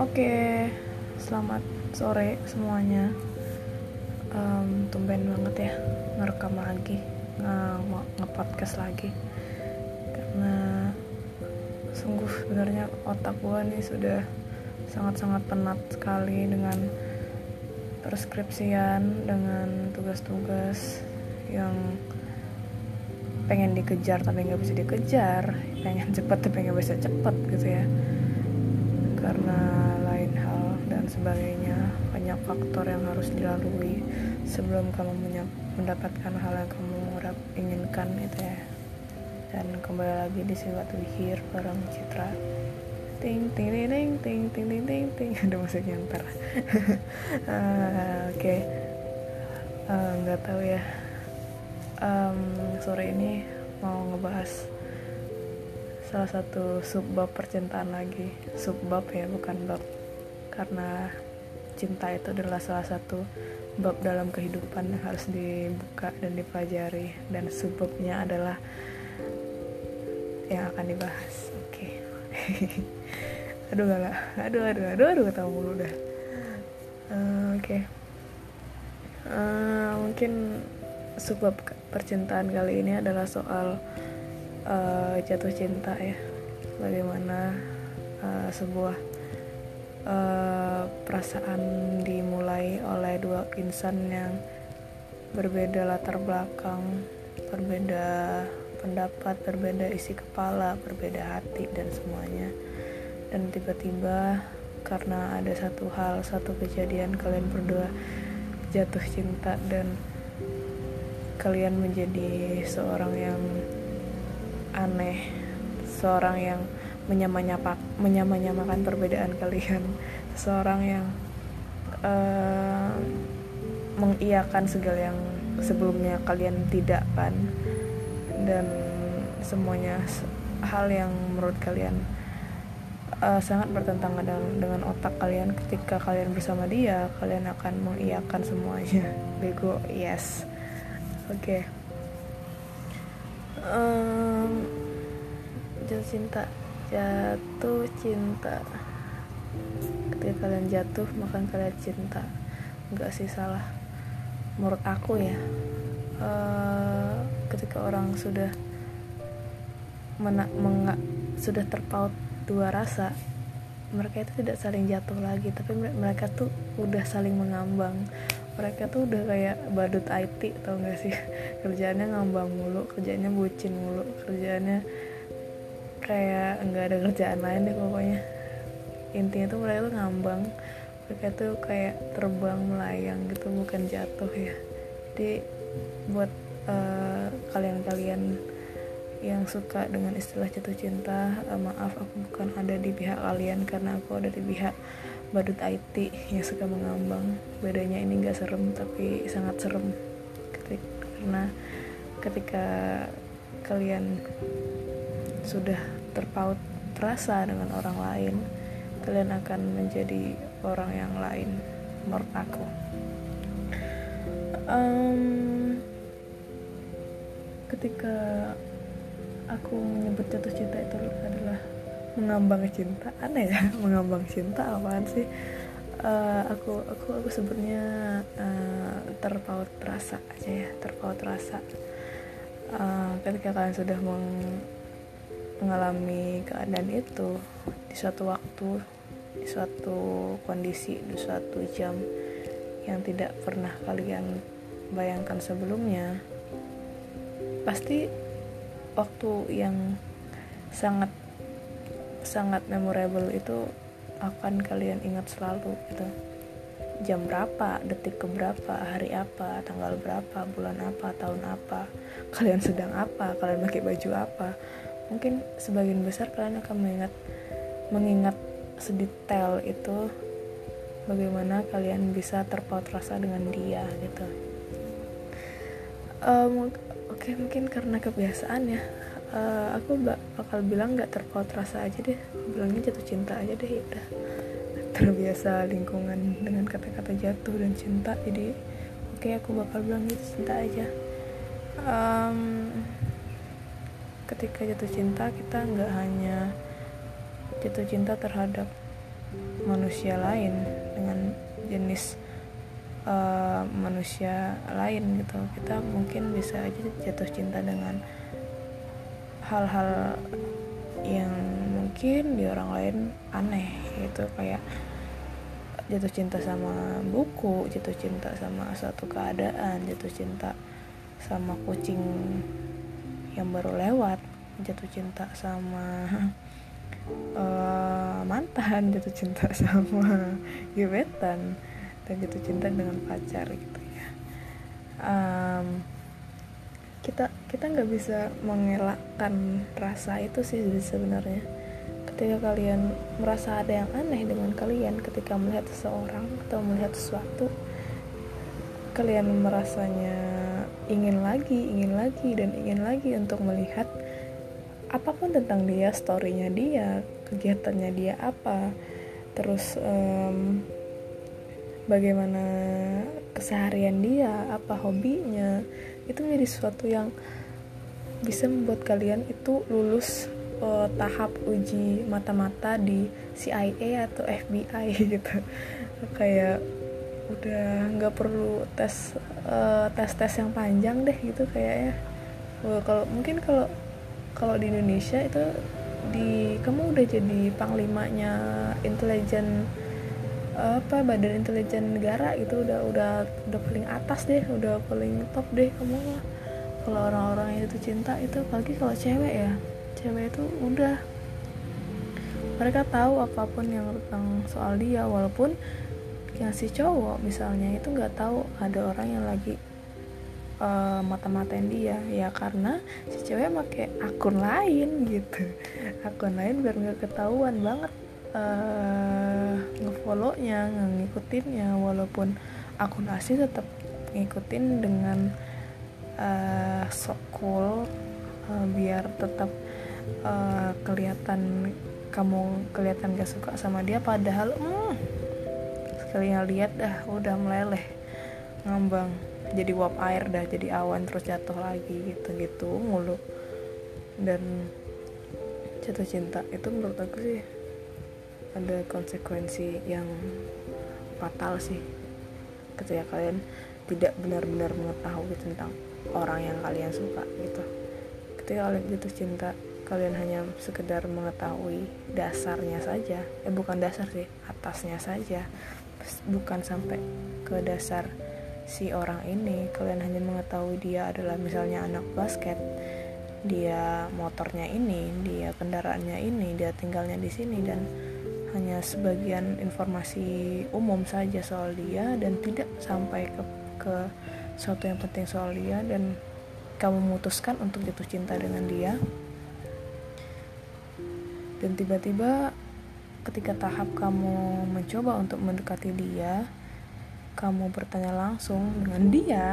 Oke, selamat sore semuanya. Um, tumben banget ya ngerekam lagi, nge-podcast lagi. Karena sungguh sebenarnya otak gua nih sudah sangat-sangat penat sekali dengan preskripsian, dengan tugas-tugas yang pengen dikejar tapi nggak bisa dikejar pengen cepet tapi nggak bisa cepet gitu ya karena lain hal dan sebagainya banyak faktor yang harus dilalui sebelum kamu mendapatkan hal yang kamu inginkan itu ya. Dan kembali lagi di Silat Wihir bareng Citra. Ting ting ting ting ting ting ting ting ting. Ada musiknya ntar uh, oke. Uh, nggak tahu ya. Um, sore ini mau ngebahas salah satu subbab percintaan lagi. Subbab ya bukan bab. Karena cinta itu adalah salah satu bab dalam kehidupan yang harus dibuka dan dipelajari. Dan subbabnya adalah yang akan dibahas. Oke. Okay. aduh gak aduh aduh aduh aduh ketawa mulu dah. Uh, oke. Okay. uh, mungkin sebab percintaan kali ini adalah soal uh, jatuh cinta ya. Bagaimana uh, sebuah uh, perasaan dimulai oleh dua insan yang berbeda latar belakang berbeda pendapat berbeda isi kepala berbeda hati dan semuanya. Dan tiba-tiba karena ada satu hal satu kejadian kalian berdua jatuh cinta dan kalian menjadi seorang yang aneh seorang yang menyamanyapa menyamanyamakan perbedaan kalian. Seorang yang uh, mengiyakan segala yang sebelumnya kalian tidak kan. Dan semuanya hal yang menurut kalian uh, sangat bertentangan dengan, dengan otak kalian. Ketika kalian bersama dia kalian akan mengiyakan semuanya. Bego yes. Oke. okay. Jatuh cinta jatuh cinta. Ketika kalian jatuh maka kalian cinta. Enggak sih salah. Menurut aku ya. Uh, ketika orang sudah mena menga sudah terpaut dua rasa mereka itu tidak saling jatuh lagi tapi mereka tuh udah saling mengambang mereka tuh udah kayak badut IT tau gak sih? Kerjaannya ngambang mulu kerjanya bucin mulu kerjaannya kayak nggak ada kerjaan lain deh pokoknya. Intinya tuh mereka tuh ngambang mereka tuh kayak terbang melayang gitu bukan jatuh ya. Jadi buat eh, kalian-kalian yang suka dengan istilah jatuh cinta uh, maaf aku bukan ada di pihak kalian karena aku ada di pihak badut IT yang suka mengambang. Bedanya ini gak serem tapi sangat serem. Ketika, karena ketika kalian sudah terpaut terasa dengan orang lain kalian akan menjadi orang yang lain menurut aku. Um, ketika aku menyebut jatuh cinta itu adalah mengambang cinta? Aneh ya mengambang cinta apaan sih? Uh, aku aku aku sebutnya uh, terpaut rasa aja ya terpaut rasa. Uh, ketika kalian sudah meng mengalami keadaan itu di suatu waktu di suatu kondisi di suatu jam yang tidak pernah kalian bayangkan sebelumnya pasti waktu yang sangat sangat memorable itu akan kalian ingat selalu gitu jam berapa, detik ke berapa, hari apa, tanggal berapa, bulan apa, tahun apa, kalian sedang apa, kalian pakai baju apa. Mungkin sebagian besar kalian akan mengingat mengingat sedetail itu bagaimana kalian bisa terpaut rasa dengan dia gitu. Um, Oke okay, mungkin karena kebiasaan ya uh, aku bakal bilang nggak terpaut rasa aja deh. Bilangnya jatuh cinta aja deh ya terbiasa lingkungan dengan kata-kata jatuh dan cinta jadi oke okay, aku bakal bilang jatuh cinta aja. Um, ketika jatuh cinta kita nggak hanya jatuh cinta terhadap manusia lain dengan jenis uh, manusia lain gitu. Kita mungkin bisa aja jatuh cinta dengan hal-hal yang mungkin di orang lain aneh gitu. Kayak jatuh cinta sama buku jatuh cinta sama suatu keadaan jatuh cinta sama kucing yang baru lewat jatuh cinta sama uh, mantan jatuh cinta sama gebetan dan jatuh cinta dengan pacar gitu ya. Um, kita kita nggak bisa mengelakkan rasa itu sih sebenarnya. Ketika kalian merasa ada yang aneh dengan kalian ketika melihat seseorang atau melihat sesuatu kalian merasanya ingin lagi ingin lagi dan ingin lagi untuk melihat apa pun tentang dia storynya dia kegiatannya dia apa terus um, bagaimana keseharian dia apa hobinya itu menjadi sesuatu yang bisa membuat kalian itu lulus uh, tahap uji mata-mata di CIA atau FBI gitu. Kayak udah nggak perlu tes uh, tes tes yang panjang deh gitu kayaknya. Uh, kalau mungkin kalau kalau di Indonesia itu di kamu udah jadi panglimanya intelijen apa badan intelijen negara itu udah udah udah paling atas deh udah paling top deh kamu lah kalau orang-orang itu cinta itu apalagi kalau cewek ya cewek itu udah. Mereka tahu apa pun yang tentang soal dia walaupun yang si cowok misalnya itu nggak tahu ada orang yang lagi uh, mata-matain dia. Ya karena si cewek pakai akun lain gitu. Akun lain biar nggak ketahuan banget uh, ngefollownya ngikutinnya walaupun akun asli tetap ngikutin dengan uh, sok cool uh, biar tetap uh, kelihatan kamu kelihatan gak suka sama dia padahal hmm, sekali lihat dah udah meleleh ngambang jadi uap air dah jadi awan terus jatuh lagi gitu gitu mulu. Dan jatuh cinta itu menurut aku sih ada konsekuensi yang fatal sih ketika kalian tidak benar-benar mengetahui tentang orang yang kalian suka gitu. Ketika kalian jatuh cinta kalian hanya sekedar mengetahui dasarnya saja. Eh bukan dasar sih atasnya saja. Bukan sampai ke dasar si orang ini. Kalian hanya mengetahui dia adalah misalnya anak basket dia motornya ini dia kendaraannya ini dia tinggalnya di sini dan hanya sebagian informasi umum saja soal dia dan tidak sampai ke ke sesuatu yang penting soal dia dan kamu memutuskan untuk jatuh cinta dengan dia. Dan tiba-tiba ketika tahap kamu mencoba untuk mendekati dia kamu bertanya langsung dengan dia.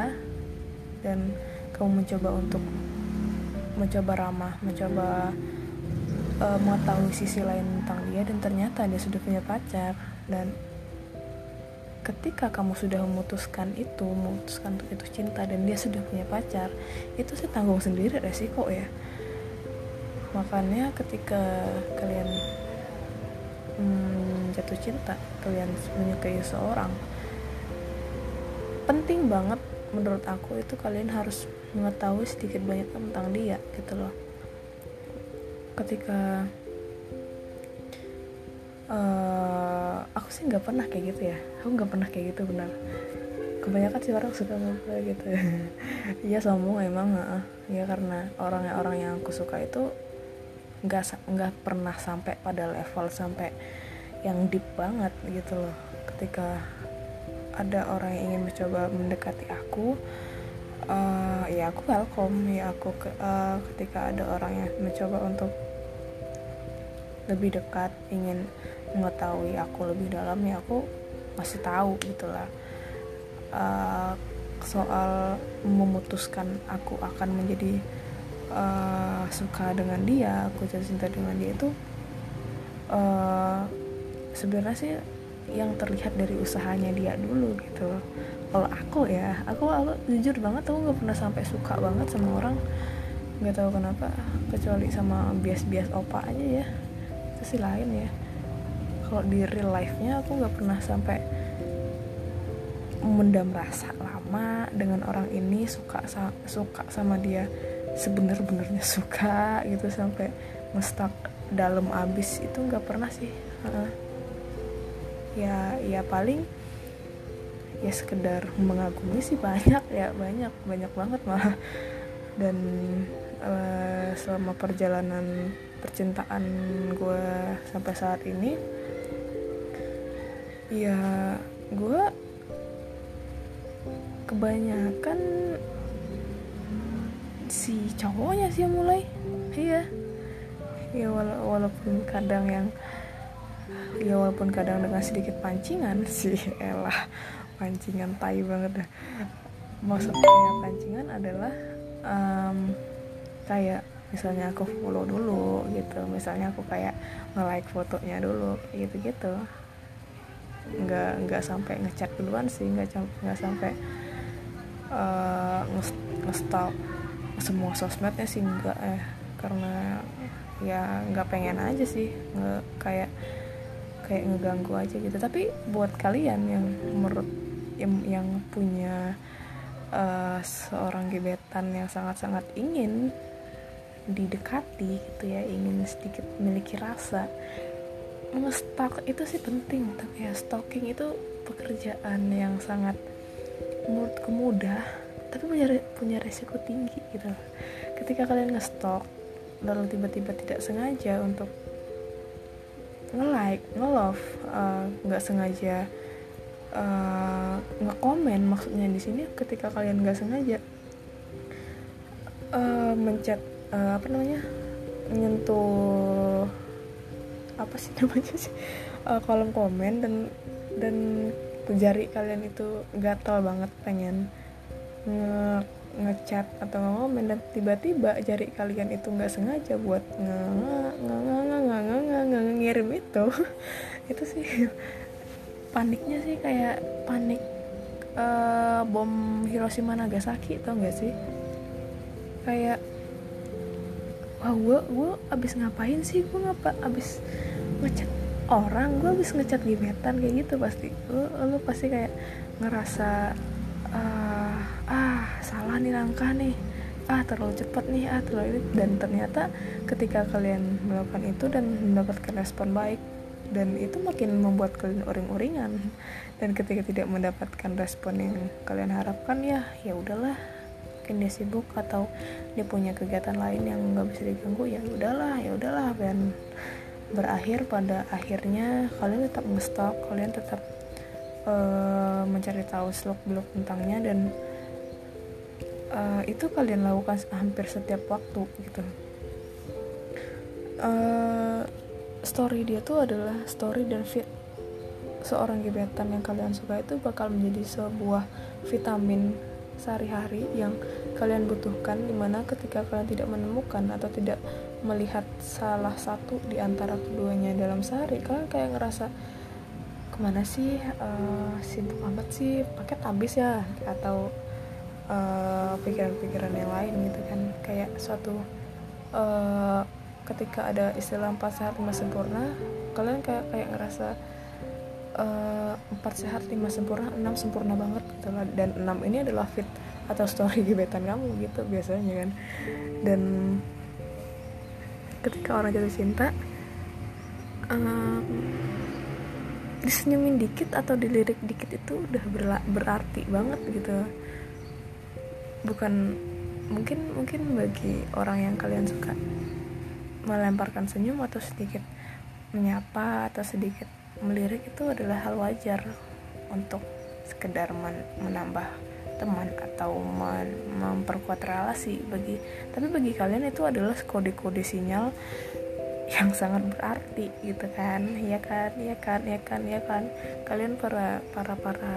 Dan kamu mencoba untuk mencoba ramah mencoba uh, mengetahui sisi lain tentang dia dan ternyata dia sudah punya pacar. Dan ketika kamu sudah memutuskan itu memutuskan untuk itu cinta dan dia sudah punya pacar itu sih tanggung sendiri resiko ya. Makanya ketika kalian hmm, jatuh cinta kalian menyukai seorang penting banget menurut aku itu kalian harus mengetahui sedikit banyak tentang dia gitu loh. Ketika uh, aku sih nggak pernah kayak gitu ya. Aku nggak pernah kayak gitu benar. Kebanyakan sih orang suka ngobrol gitu. Iya sombong emang uh, ya karena orang-orang yang aku suka itu nggak nggak pernah sampai pada level sampai yang deep banget gitu loh. Ketika ada orang yang ingin mencoba mendekati aku uh, ya aku welcome ya aku ke, uh, ketika ada orang yang mencoba untuk lebih dekat ingin mengetahui aku lebih dalam ya aku masih tahu gitulah uh, soal memutuskan aku akan menjadi uh, suka dengan dia aku jatuh cinta dengan dia itu uh, sebenarnya sih yang terlihat dari usahanya dia dulu gitu. Kalau aku ya aku aku jujur banget aku nggak pernah sampai suka banget sama orang. Nggak tahu kenapa kecuali sama bias-bias opa aja ya. Itu sih lain ya kalau di real life nya aku nggak pernah sampai mendam rasa lama dengan orang ini suka suka sama dia sebenar-benarnya suka gitu sampai ngestak dalam abis itu nggak pernah sih. Ya ya paling ya sekedar mengagumi sih banyak ya banyak banyak banget malah. Dan uh, selama perjalanan percintaan gue sampai saat ini ya gue kebanyakan si cowoknya sih yang mulai. Iya. Ya wala walaupun kadang yang ya walaupun kadang dengan sedikit pancingan sih elah pancingan tai banget dah. Maksudnya pancingan adalah um, kayak misalnya aku follow dulu gitu. Misalnya aku kayak nge-like fotonya dulu gitu gitu nggak nggak sampai ngechat duluan sih nggak nggak sampai uh, nge-stalk semua sosmednya sih enggak eh karena ya nggak pengen aja sih nge kayak kayak ngeganggu aja gitu. Tapi buat kalian yang menurut yang, yang punya uh, seorang gebetan yang sangat-sangat ingin didekati gitu ya ingin sedikit memiliki rasa nge-stalk itu sih penting tapi ya stalking itu pekerjaan yang sangat menurutku mudah tapi punya punya resiko tinggi gitu. Ketika kalian nge-stalk lalu tiba-tiba tidak sengaja untuk nge-like, nge-love, eh, nggak uh, sengaja uh, nge-komen maksudnya di sini ketika kalian nggak sengaja uh, mencet uh, apa namanya menyentuh apa sih namanya sih uh, kolom komen dan dan jari kalian itu gatal banget pengen nge ngechat atau ngomen dan tiba-tiba jari kalian itu nggak sengaja buat nge nge nge nge nge nge ngirim itu itu sih paniknya sih kayak panik uh, bom Hiroshima Nagasaki tau gak sih kayak wah gue gue abis ngapain sih gue ngapa abis ngechat orang gue abis ngechat gebetan kayak gitu pasti. Lu, lu pasti kayak ngerasa uh, ah salah nih langkah nih. Ah terlalu cepat nih ah terlalu ini. Dan ternyata ketika kalian melakukan itu dan mendapatkan respon baik dan itu makin membuat kalian uring-uringan. Dan ketika tidak mendapatkan respon yang kalian harapkan ya ya udahlah. Mungkin dia sibuk atau dia punya kegiatan lain yang nggak bisa diganggu ya udahlah ya udahlah dan berakhir pada akhirnya kalian tetap ngestok kalian tetap uh, mencari tahu seluk beluk tentangnya dan uh, itu kalian lakukan hampir setiap waktu gitu. Uh, story dia tuh adalah story dan fit seorang gebetan yang kalian suka itu bakal menjadi sebuah vitamin sehari-hari yang kalian butuhkan di mana ketika kalian tidak menemukan atau tidak melihat salah satu di antara keduanya dalam sehari kalian kayak ngerasa ke mana sih? Uh, sibuk amat sih paket habis ya atau eh, pikiran-pikiran uh, yang lain gitu kan. Kayak suatu uh, ketika ada istilah empat sehat lima sempurna kalian kayak kayak ngerasa Eh, empat uh, sehat lima sempurna enam sempurna banget gitu lah. Dan enam ini adalah fit atau story gebetan kamu gitu biasanya kan. Dan ketika orang jatuh cinta uh, disenyumin dikit atau dilirik dikit itu udah berarti banget gitu. Bukan mungkin mungkin bagi orang yang kalian suka melemparkan senyum atau sedikit menyapa atau sedikit melirik itu adalah hal wajar untuk sekedar men menambah teman atau memperkuat relasi bagi tapi bagi kalian itu adalah kode-kode sinyal yang sangat berarti gitu kan. Ya kan ya kan ya kan ya kan. Kalian para para para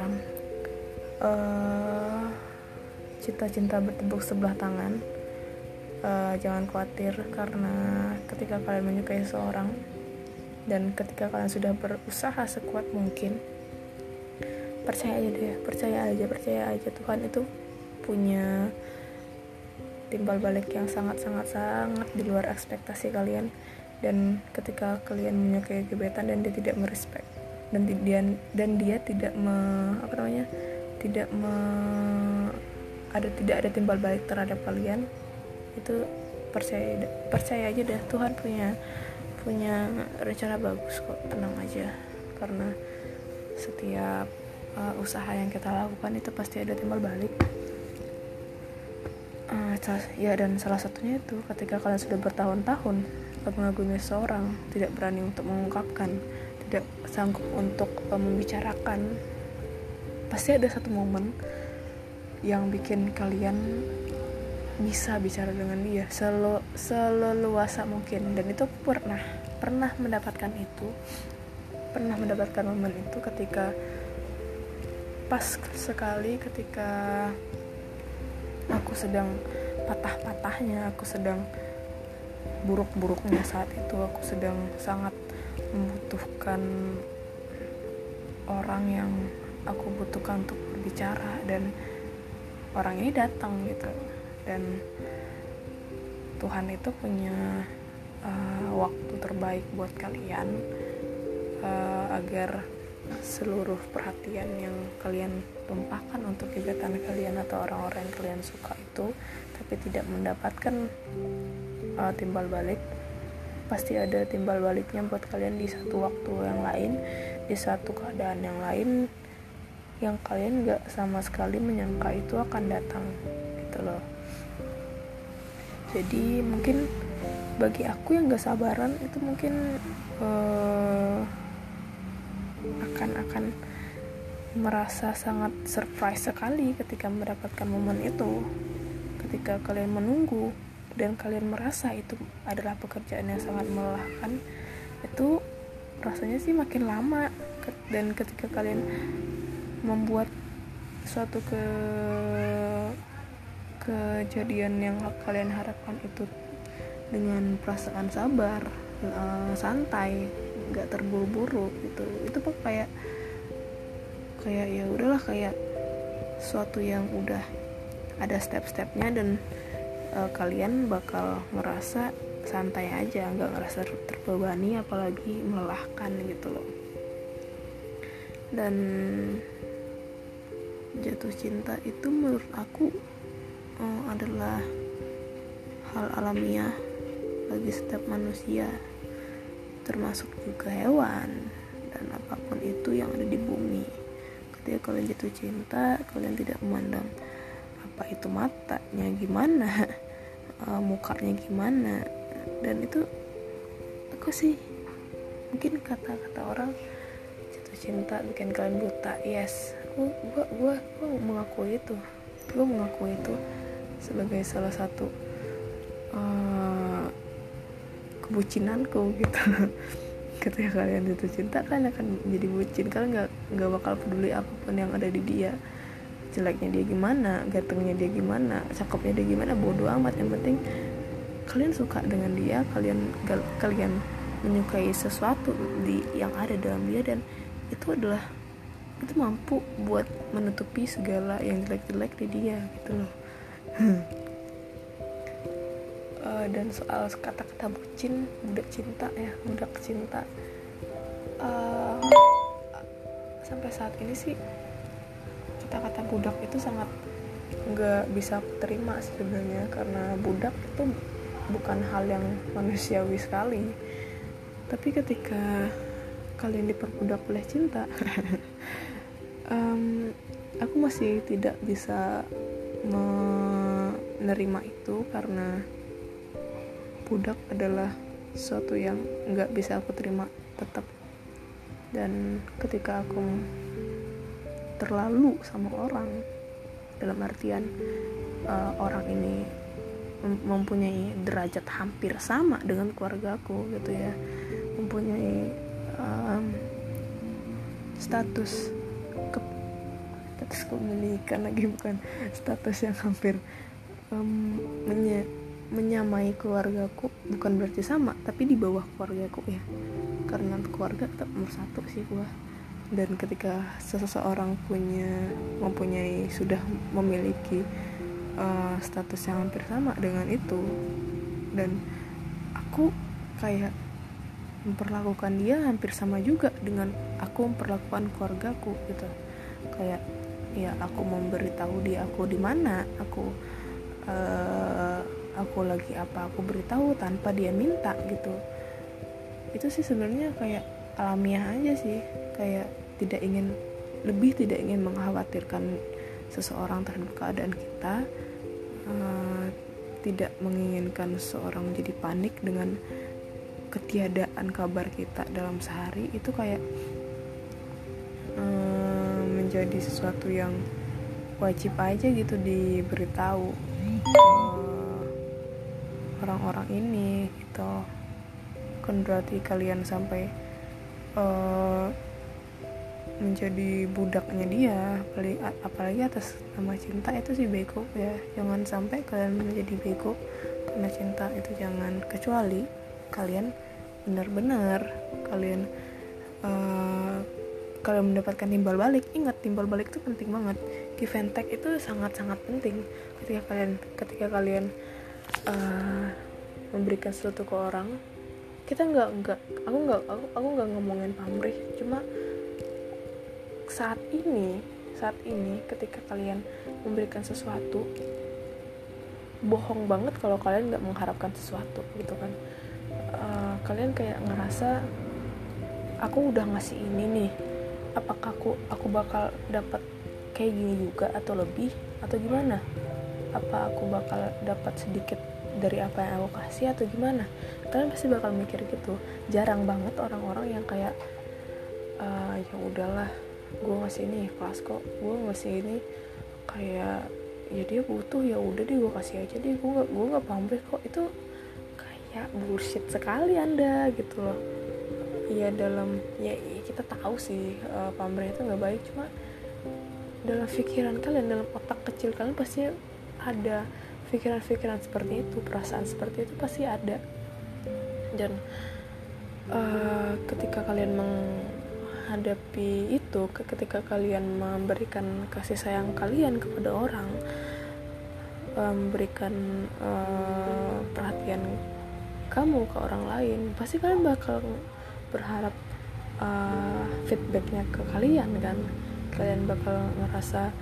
uh, cinta-cinta bertepuk sebelah tangan uh, jangan khawatir karena ketika kalian menyukai seorang dan ketika kalian sudah berusaha sekuat mungkin percaya aja deh percaya aja percaya aja. Tuhan itu punya timbal balik yang sangat sangat sangat di luar ekspektasi kalian. Dan ketika kalian menyukai gebetan dan dia tidak merespek dan dia dan dia tidak me, apa namanya tidak me, ada tidak ada timbal balik terhadap kalian itu percaya percaya aja deh Tuhan punya punya rencana bagus kok. Tenang aja karena setiap uh, usaha yang kita lakukan itu pasti ada timbal balik. Uh, ya dan salah satunya itu ketika kalian sudah bertahun-tahun mengagumi seorang tidak berani untuk mengungkapkan tidak sanggup untuk uh, membicarakan pasti ada satu momen yang bikin kalian bisa bicara dengan dia selu, seleluasa mungkin. Dan itu pernah pernah mendapatkan itu pernah mendapatkan momen itu ketika pas sekali ketika aku sedang patah-patahnya aku sedang buruk-buruknya saat itu aku sedang sangat membutuhkan orang yang aku butuhkan untuk berbicara dan orang ini datang gitu. Dan Tuhan itu punya uh, waktu terbaik buat kalian uh, agar seluruh perhatian yang kalian tumpahkan untuk kegiatan kalian atau orang-orang yang kalian suka itu tapi tidak mendapatkan uh, timbal balik. Pasti ada timbal baliknya buat kalian di satu waktu yang lain di satu keadaan yang lain yang kalian gak sama sekali menyangka itu akan datang gitu loh. Jadi mungkin bagi aku yang gak sabaran itu mungkin uh, akan akan merasa sangat surprise sekali ketika mendapatkan momen itu. Ketika kalian menunggu dan kalian merasa itu adalah pekerjaan yang sangat melelahkan itu rasanya sih makin lama dan ketika kalian membuat suatu ke kejadian yang kalian harapkan itu dengan perasaan sabar uh, santai nggak terburu-buru gitu. Itu kok kayak kayak ya udahlah kayak suatu yang udah ada step-stepnya dan uh, kalian bakal ngerasa santai aja nggak ngerasa terbebani apalagi melelahkan gitu loh. Dan jatuh cinta itu menurut aku uh, adalah hal alamiah bagi setiap manusia termasuk juga hewan dan apa pun itu yang ada di bumi. Ketika kalian jatuh cinta kalian tidak memandang apa itu matanya gimana uh, mukanya gimana. Dan itu aku sih mungkin kata-kata orang jatuh cinta bikin kalian buta. Yes gua gua gua, gua mengakui itu. Gua mengakui itu sebagai salah satu uh, kebucinanku gitu. Ketika kalian jatuh cinta kalian akan menjadi bucin. Kalian nggak nggak bakal peduli apa pun yang ada di dia. Jeleknya dia gimana gantengnya dia gimana cakepnya dia gimana bodoh amat. Yang penting kalian suka dengan dia kalian kalian menyukai sesuatu di yang ada dalam dia dan itu adalah itu mampu buat menutupi segala yang jelek-jelek di dia gitu loh uh, dan soal kata-kata bucin budak cinta ya budak cinta. Uh, sampai saat ini sih kata-kata budak itu sangat nggak bisa terima sebenarnya karena budak itu bukan hal yang manusiawi sekali. Tapi ketika kalian diperbudak oleh cinta um, aku masih tidak bisa menerima itu karena budak adalah sesuatu yang nggak bisa aku terima tetap. Dan ketika aku terlalu sama orang dalam artian uh, orang ini mempunyai derajat hampir sama dengan keluargaku gitu ya mempunyai um, status status kepemilikan lagi bukan status yang hampir um, menyamai keluargaku bukan berarti sama tapi di bawah keluargaku ya. Karena keluarga tetap nomor satu sih gua. Dan ketika seseorang punya mempunyai sudah memiliki uh, status yang hampir sama dengan itu dan aku kayak memperlakukan dia hampir sama juga dengan aku memperlakukan keluargaku gitu. Kayak ya aku memberitahu dia aku di mana aku uh, aku lagi apa aku beritahu tanpa dia minta gitu. Itu sih sebenarnya kayak alamiah aja sih. Kayak tidak ingin lebih tidak ingin mengkhawatirkan seseorang terhadap keadaan kita. Uh, tidak menginginkan seseorang menjadi panik dengan ketiadaan kabar kita dalam sehari. Itu kayak um, menjadi sesuatu yang wajib aja gitu diberitahu. ke orang-orang ini gitu. Kan berarti kalian sampai uh, menjadi budaknya dia apalagi, atas nama cinta itu sih bego ya. Jangan sampai kalian menjadi bego karena cinta itu jangan kecuali kalian benar-benar kalian uh, kalian mendapatkan timbal balik. Ingat timbal balik itu penting banget. Give and take itu sangat-sangat penting. Ketika kalian ketika kalian uh, memberikan sesuatu ke orang kita nggak nggak aku nggak aku aku nggak ngomongin pamrih. Cuma saat ini saat ini ketika kalian memberikan sesuatu bohong banget kalau kalian nggak mengharapkan sesuatu gitu kan. Uh, kalian kayak ngerasa aku udah ngasih ini nih apakah aku aku bakal dapat kayak gini juga atau lebih atau gimana? Apa aku bakal dapat sedikit dari apa yang aku kasih atau gimana. Kalian pasti bakal mikir gitu. Jarang banget orang-orang yang kayak uh, ya udahlah gue ngasih ini kelas kok. Gue ngasih ini kayak ya dia butuh ya udah deh gue kasih aja deh. Gue gak gue gak pamrih kok. Itu kayak bullshit sekali anda gitu loh. Ya dalam ya, ya kita tahu sih uh, pamrih itu nggak baik. Cuma dalam pikiran kalian dalam otak kecil kalian pasti ada pikiran-pikiran seperti itu perasaan seperti itu pasti ada. Dan uh, ketika kalian menghadapi itu ketika kalian memberikan kasih sayang kalian kepada orang memberikan uh, perhatian kamu ke orang lain pasti kalian bakal berharap uh, feedbacknya ke kalian kan. Kalian bakal ngerasa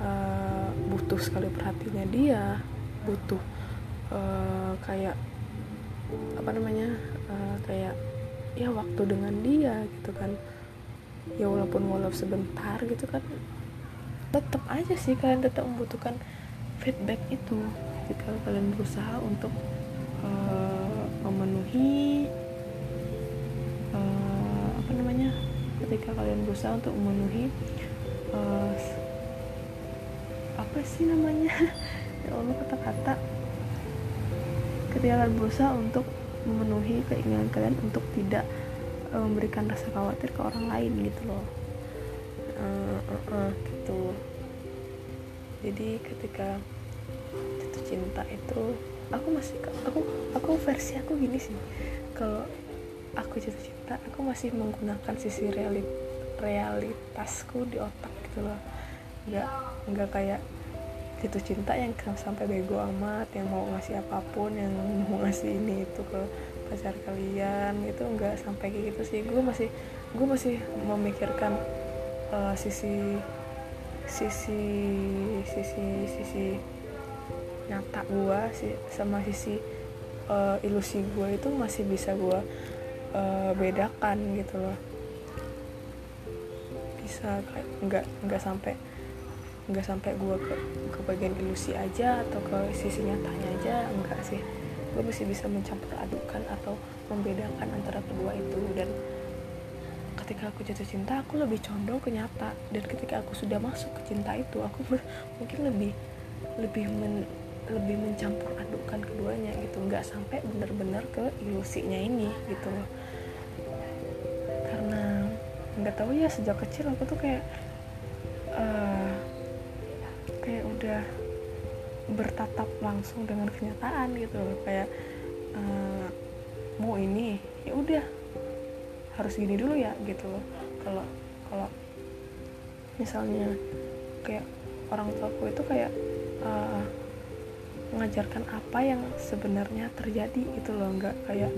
uh, butuh sekali perhatiannya dia butuh uh, kayak apa namanya uh, kayak ya waktu dengan dia gitu kan. Ya walaupun walau sebentar gitu kan tetap aja sih kalian tetap membutuhkan feedback itu. Jika kalian berusaha untuk uh, memenuhi uh, apa namanya ketika kalian berusaha untuk memenuhi uh, apa sih namanya ya Allah kata-kata. Ketika kalian berusaha untuk memenuhi keinginan kalian untuk tidak uh, memberikan rasa khawatir ke orang lain gitu loh. Uh, uh, uh, gitu. Jadi ketika jatuh cinta itu aku masih aku aku versi aku gini sih. Kalau aku jatuh cinta aku masih menggunakan sisi realit realitasku di otak gitu loh. Nggak nggak kayak jatuh cinta yang sampai bego amat yang mau ngasih apa pun yang mau ngasih ini itu ke pacar kalian itu enggak sampai kayak gitu sih. Gue masih gue masih memikirkan uh, sisi sisi sisi sisi nyata gue sih sama sisi uh, ilusi gue itu masih bisa gue uh, bedakan gitu loh. Bisa kayak nggak nggak sampai nggak sampai gue ke ke bagian ilusi aja atau ke sisi nyatanya aja enggak sih. Gue masih bisa mencampur adukan atau membedakan antara kedua itu. Dan ketika aku jatuh cinta aku lebih condong ke nyata. Dan ketika aku sudah masuk ke cinta itu aku mungkin lebih lebih men, lebih mencampur adukan keduanya gitu. Nggak sampai benar-benar ke ilusinya ini gitu loh. Karena nggak tahu ya sejak kecil aku tuh kayak uh, udah bertatap langsung dengan kenyataan gitu loh. Kayak uh, mau ini ya udah harus gini dulu ya gitu loh. Kalau kalau misalnya kayak orang tuaku itu kayak uh, mengajarkan apa yang sebenarnya terjadi gitu loh. Nggak kayak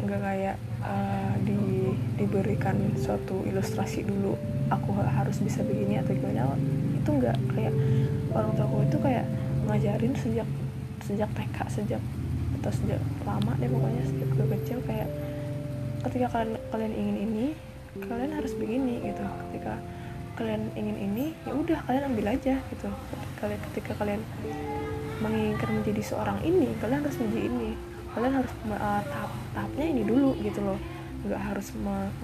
nggak kayak uh, di diberikan suatu ilustrasi dulu aku harus bisa begini atau gimana itu nggak kayak orang tua itu kayak ngajarin sejak sejak TK sejak atau sejak lama deh pokoknya sejak gue kecil kayak ketika kalian kalian ingin ini kalian harus begini gitu. Ketika kalian ingin ini ya udah kalian ambil aja gitu. Kalian ketika kalian menginginkan menjadi seorang ini kalian harus menjadi ini. Kalian harus uh, tahap tahapnya ini dulu gitu loh. Nggak harus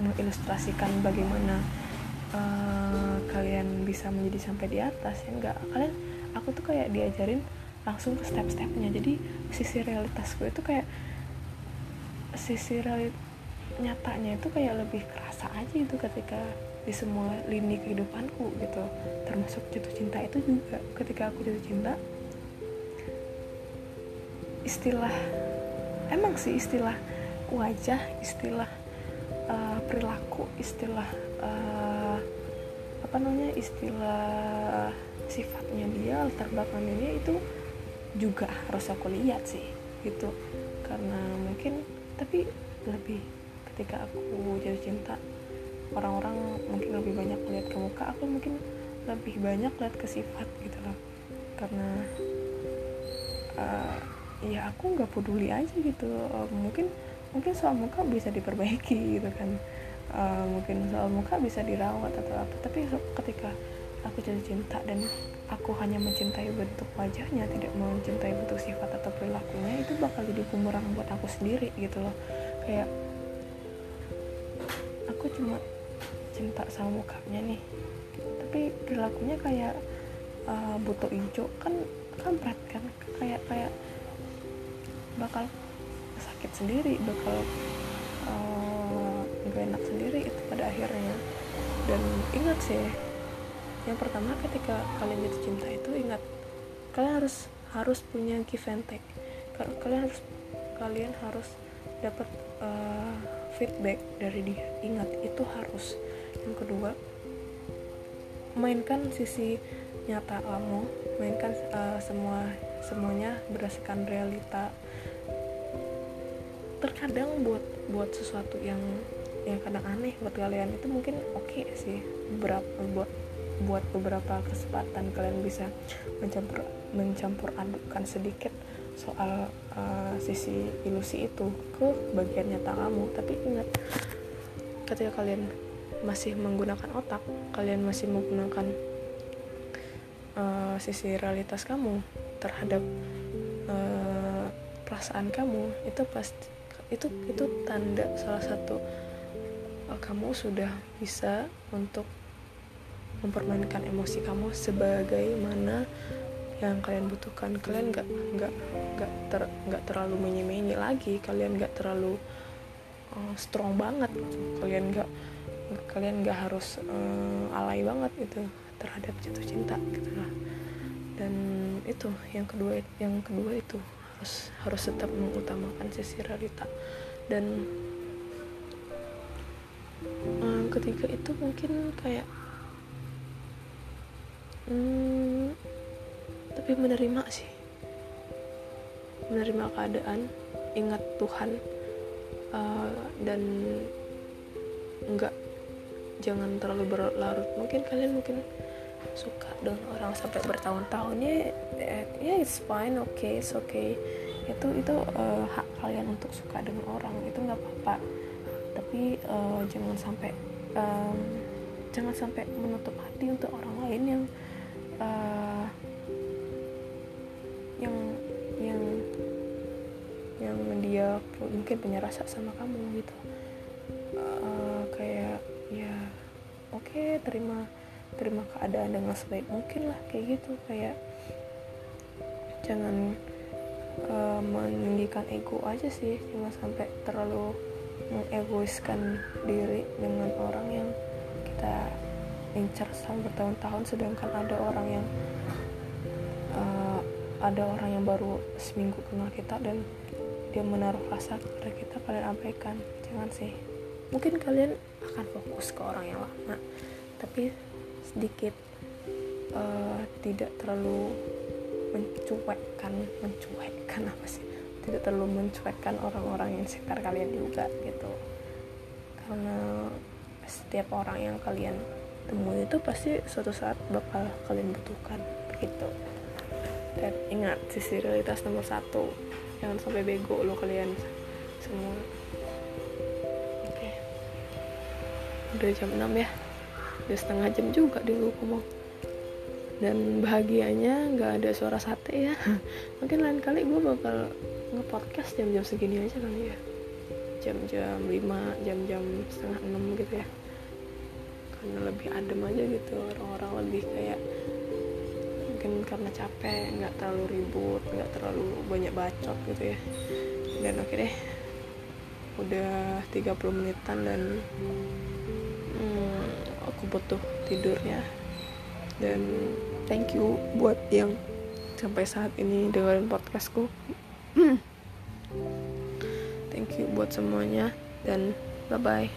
mengilustrasikan bagaimana uh, kalian bisa menjadi sampai di atas ya nggak kalian aku tuh kayak diajarin langsung ke step-stepnya. Jadi sisi realitas gue itu kayak sisi realit nyatanya itu kayak lebih kerasa aja itu ketika di semua lini kehidupanku gitu. Termasuk jatuh cinta itu juga. Ketika aku jatuh cinta istilah emang sih istilah wajah istilah uh, perilaku istilah uh, apa namanya istilah sifatnya dia latar belakangnya dia itu juga harus aku lihat sih gitu. Karena mungkin tapi lebih ketika aku jatuh cinta orang-orang mungkin lebih banyak lihat ke muka aku mungkin lebih banyak lihat ke sifat gitu loh. Karena uh, ya aku nggak peduli aja gitu. Uh, mungkin mungkin soal muka bisa diperbaiki gitu kan uh, mungkin soal muka bisa dirawat atau apa. Tapi ketika aku jatuh cinta dan aku hanya mencintai bentuk wajahnya tidak mencintai bentuk sifat atau perilakunya itu bakal jadi bumerang buat aku sendiri gitu loh. Kayak aku cuma cinta sama mukanya nih. Tapi perilakunya kayak uh, butuh hijau kan kampret kan? Kayak kayak bakal sakit sendiri bakal uh, gak enak sendiri itu pada akhirnya. Dan ingat sih yang pertama ketika kalian jatuh cinta itu ingat kalian harus harus punya give and take. Kalian harus kalian harus dapat uh, feedback dari dia. Ingat itu harus. Yang kedua mainkan sisi nyata kamu mainkan uh, semua semuanya berdasarkan realita. Terkadang buat buat sesuatu yang yang kadang aneh buat kalian itu mungkin oke okay sih beberapa buat buat beberapa kesempatan kalian bisa mencampur mencampur adukkan sedikit soal uh, sisi ilusi itu ke bagian nyata kamu. Tapi ingat ketika kalian masih menggunakan otak kalian masih menggunakan uh, sisi realitas kamu terhadap uh, perasaan kamu itu pasti itu itu tanda salah satu kamu sudah bisa untuk mempermainkan emosi kamu sebagaimana yang kalian butuhkan kalian nggak nggak nggak ter nggak terlalu menye lagi kalian nggak terlalu uh, strong banget kalian nggak kalian nggak harus uh, alay banget gitu terhadap jatuh cinta gitu. Lah dan itu yang kedua yang kedua itu harus harus tetap mengutamakan sisi realita dan um, ketiga itu mungkin kayak hmm, tapi menerima sih. Menerima keadaan ingat Tuhan uh, dan enggak jangan terlalu berlarut. Mungkin kalian mungkin suka dengan orang sampai bertahun-tahun. Ya ya it's fine oke okay, it's okay. Itu itu uh, hak kalian untuk suka dengan orang itu nggak apa-apa. Tapi uh, jangan sampai um, jangan sampai menutup hati untuk orang lain yang uh, yang yang yang dia mungkin punya rasa sama kamu gitu. Uh, kayak ya oke okay, terima terima keadaan dengan sebaik mungkin lah kayak gitu. Kayak jangan uh, meninggikan ego aja sih jangan sampai terlalu mengegoiskan diri dengan orang yang kita incar selama bertahun-tahun sedangkan ada orang yang uh, ada orang yang baru seminggu kenal kita dan dia menaruh rasa kepada kita kalian abaikan. Jangan sih. Mungkin kalian akan fokus ke orang yang lama tapi sedikit uh, tidak terlalu mencuekkan. Mencuekkan apa sih tidak terlalu mencuekkan orang-orang yang sekitar kalian juga gitu. Karena setiap orang yang kalian temui itu pasti suatu saat bakal kalian butuhkan begitu dan ingat sisi realitas nomor satu jangan sampai bego lo kalian semua. Oke. Udah jam 6 ya. Udah setengah jam juga dulu ngomong dan bahagianya nggak ada suara sate ya. Mungkin lain kali gue bakal nge-podcast jam-jam segini aja kali ya. Jam-jam 5 jam-jam setengah 6 gitu ya. Karena lebih adem aja gitu orang-orang lebih kayak mungkin karena capek nggak terlalu ribut nggak terlalu banyak bacot gitu ya. Dan oke deh udah 30 menitan dan hmm, aku butuh tidur ya dan thank you buat yang sampai saat ini dengerin podcastku thank you buat semuanya dan bye bye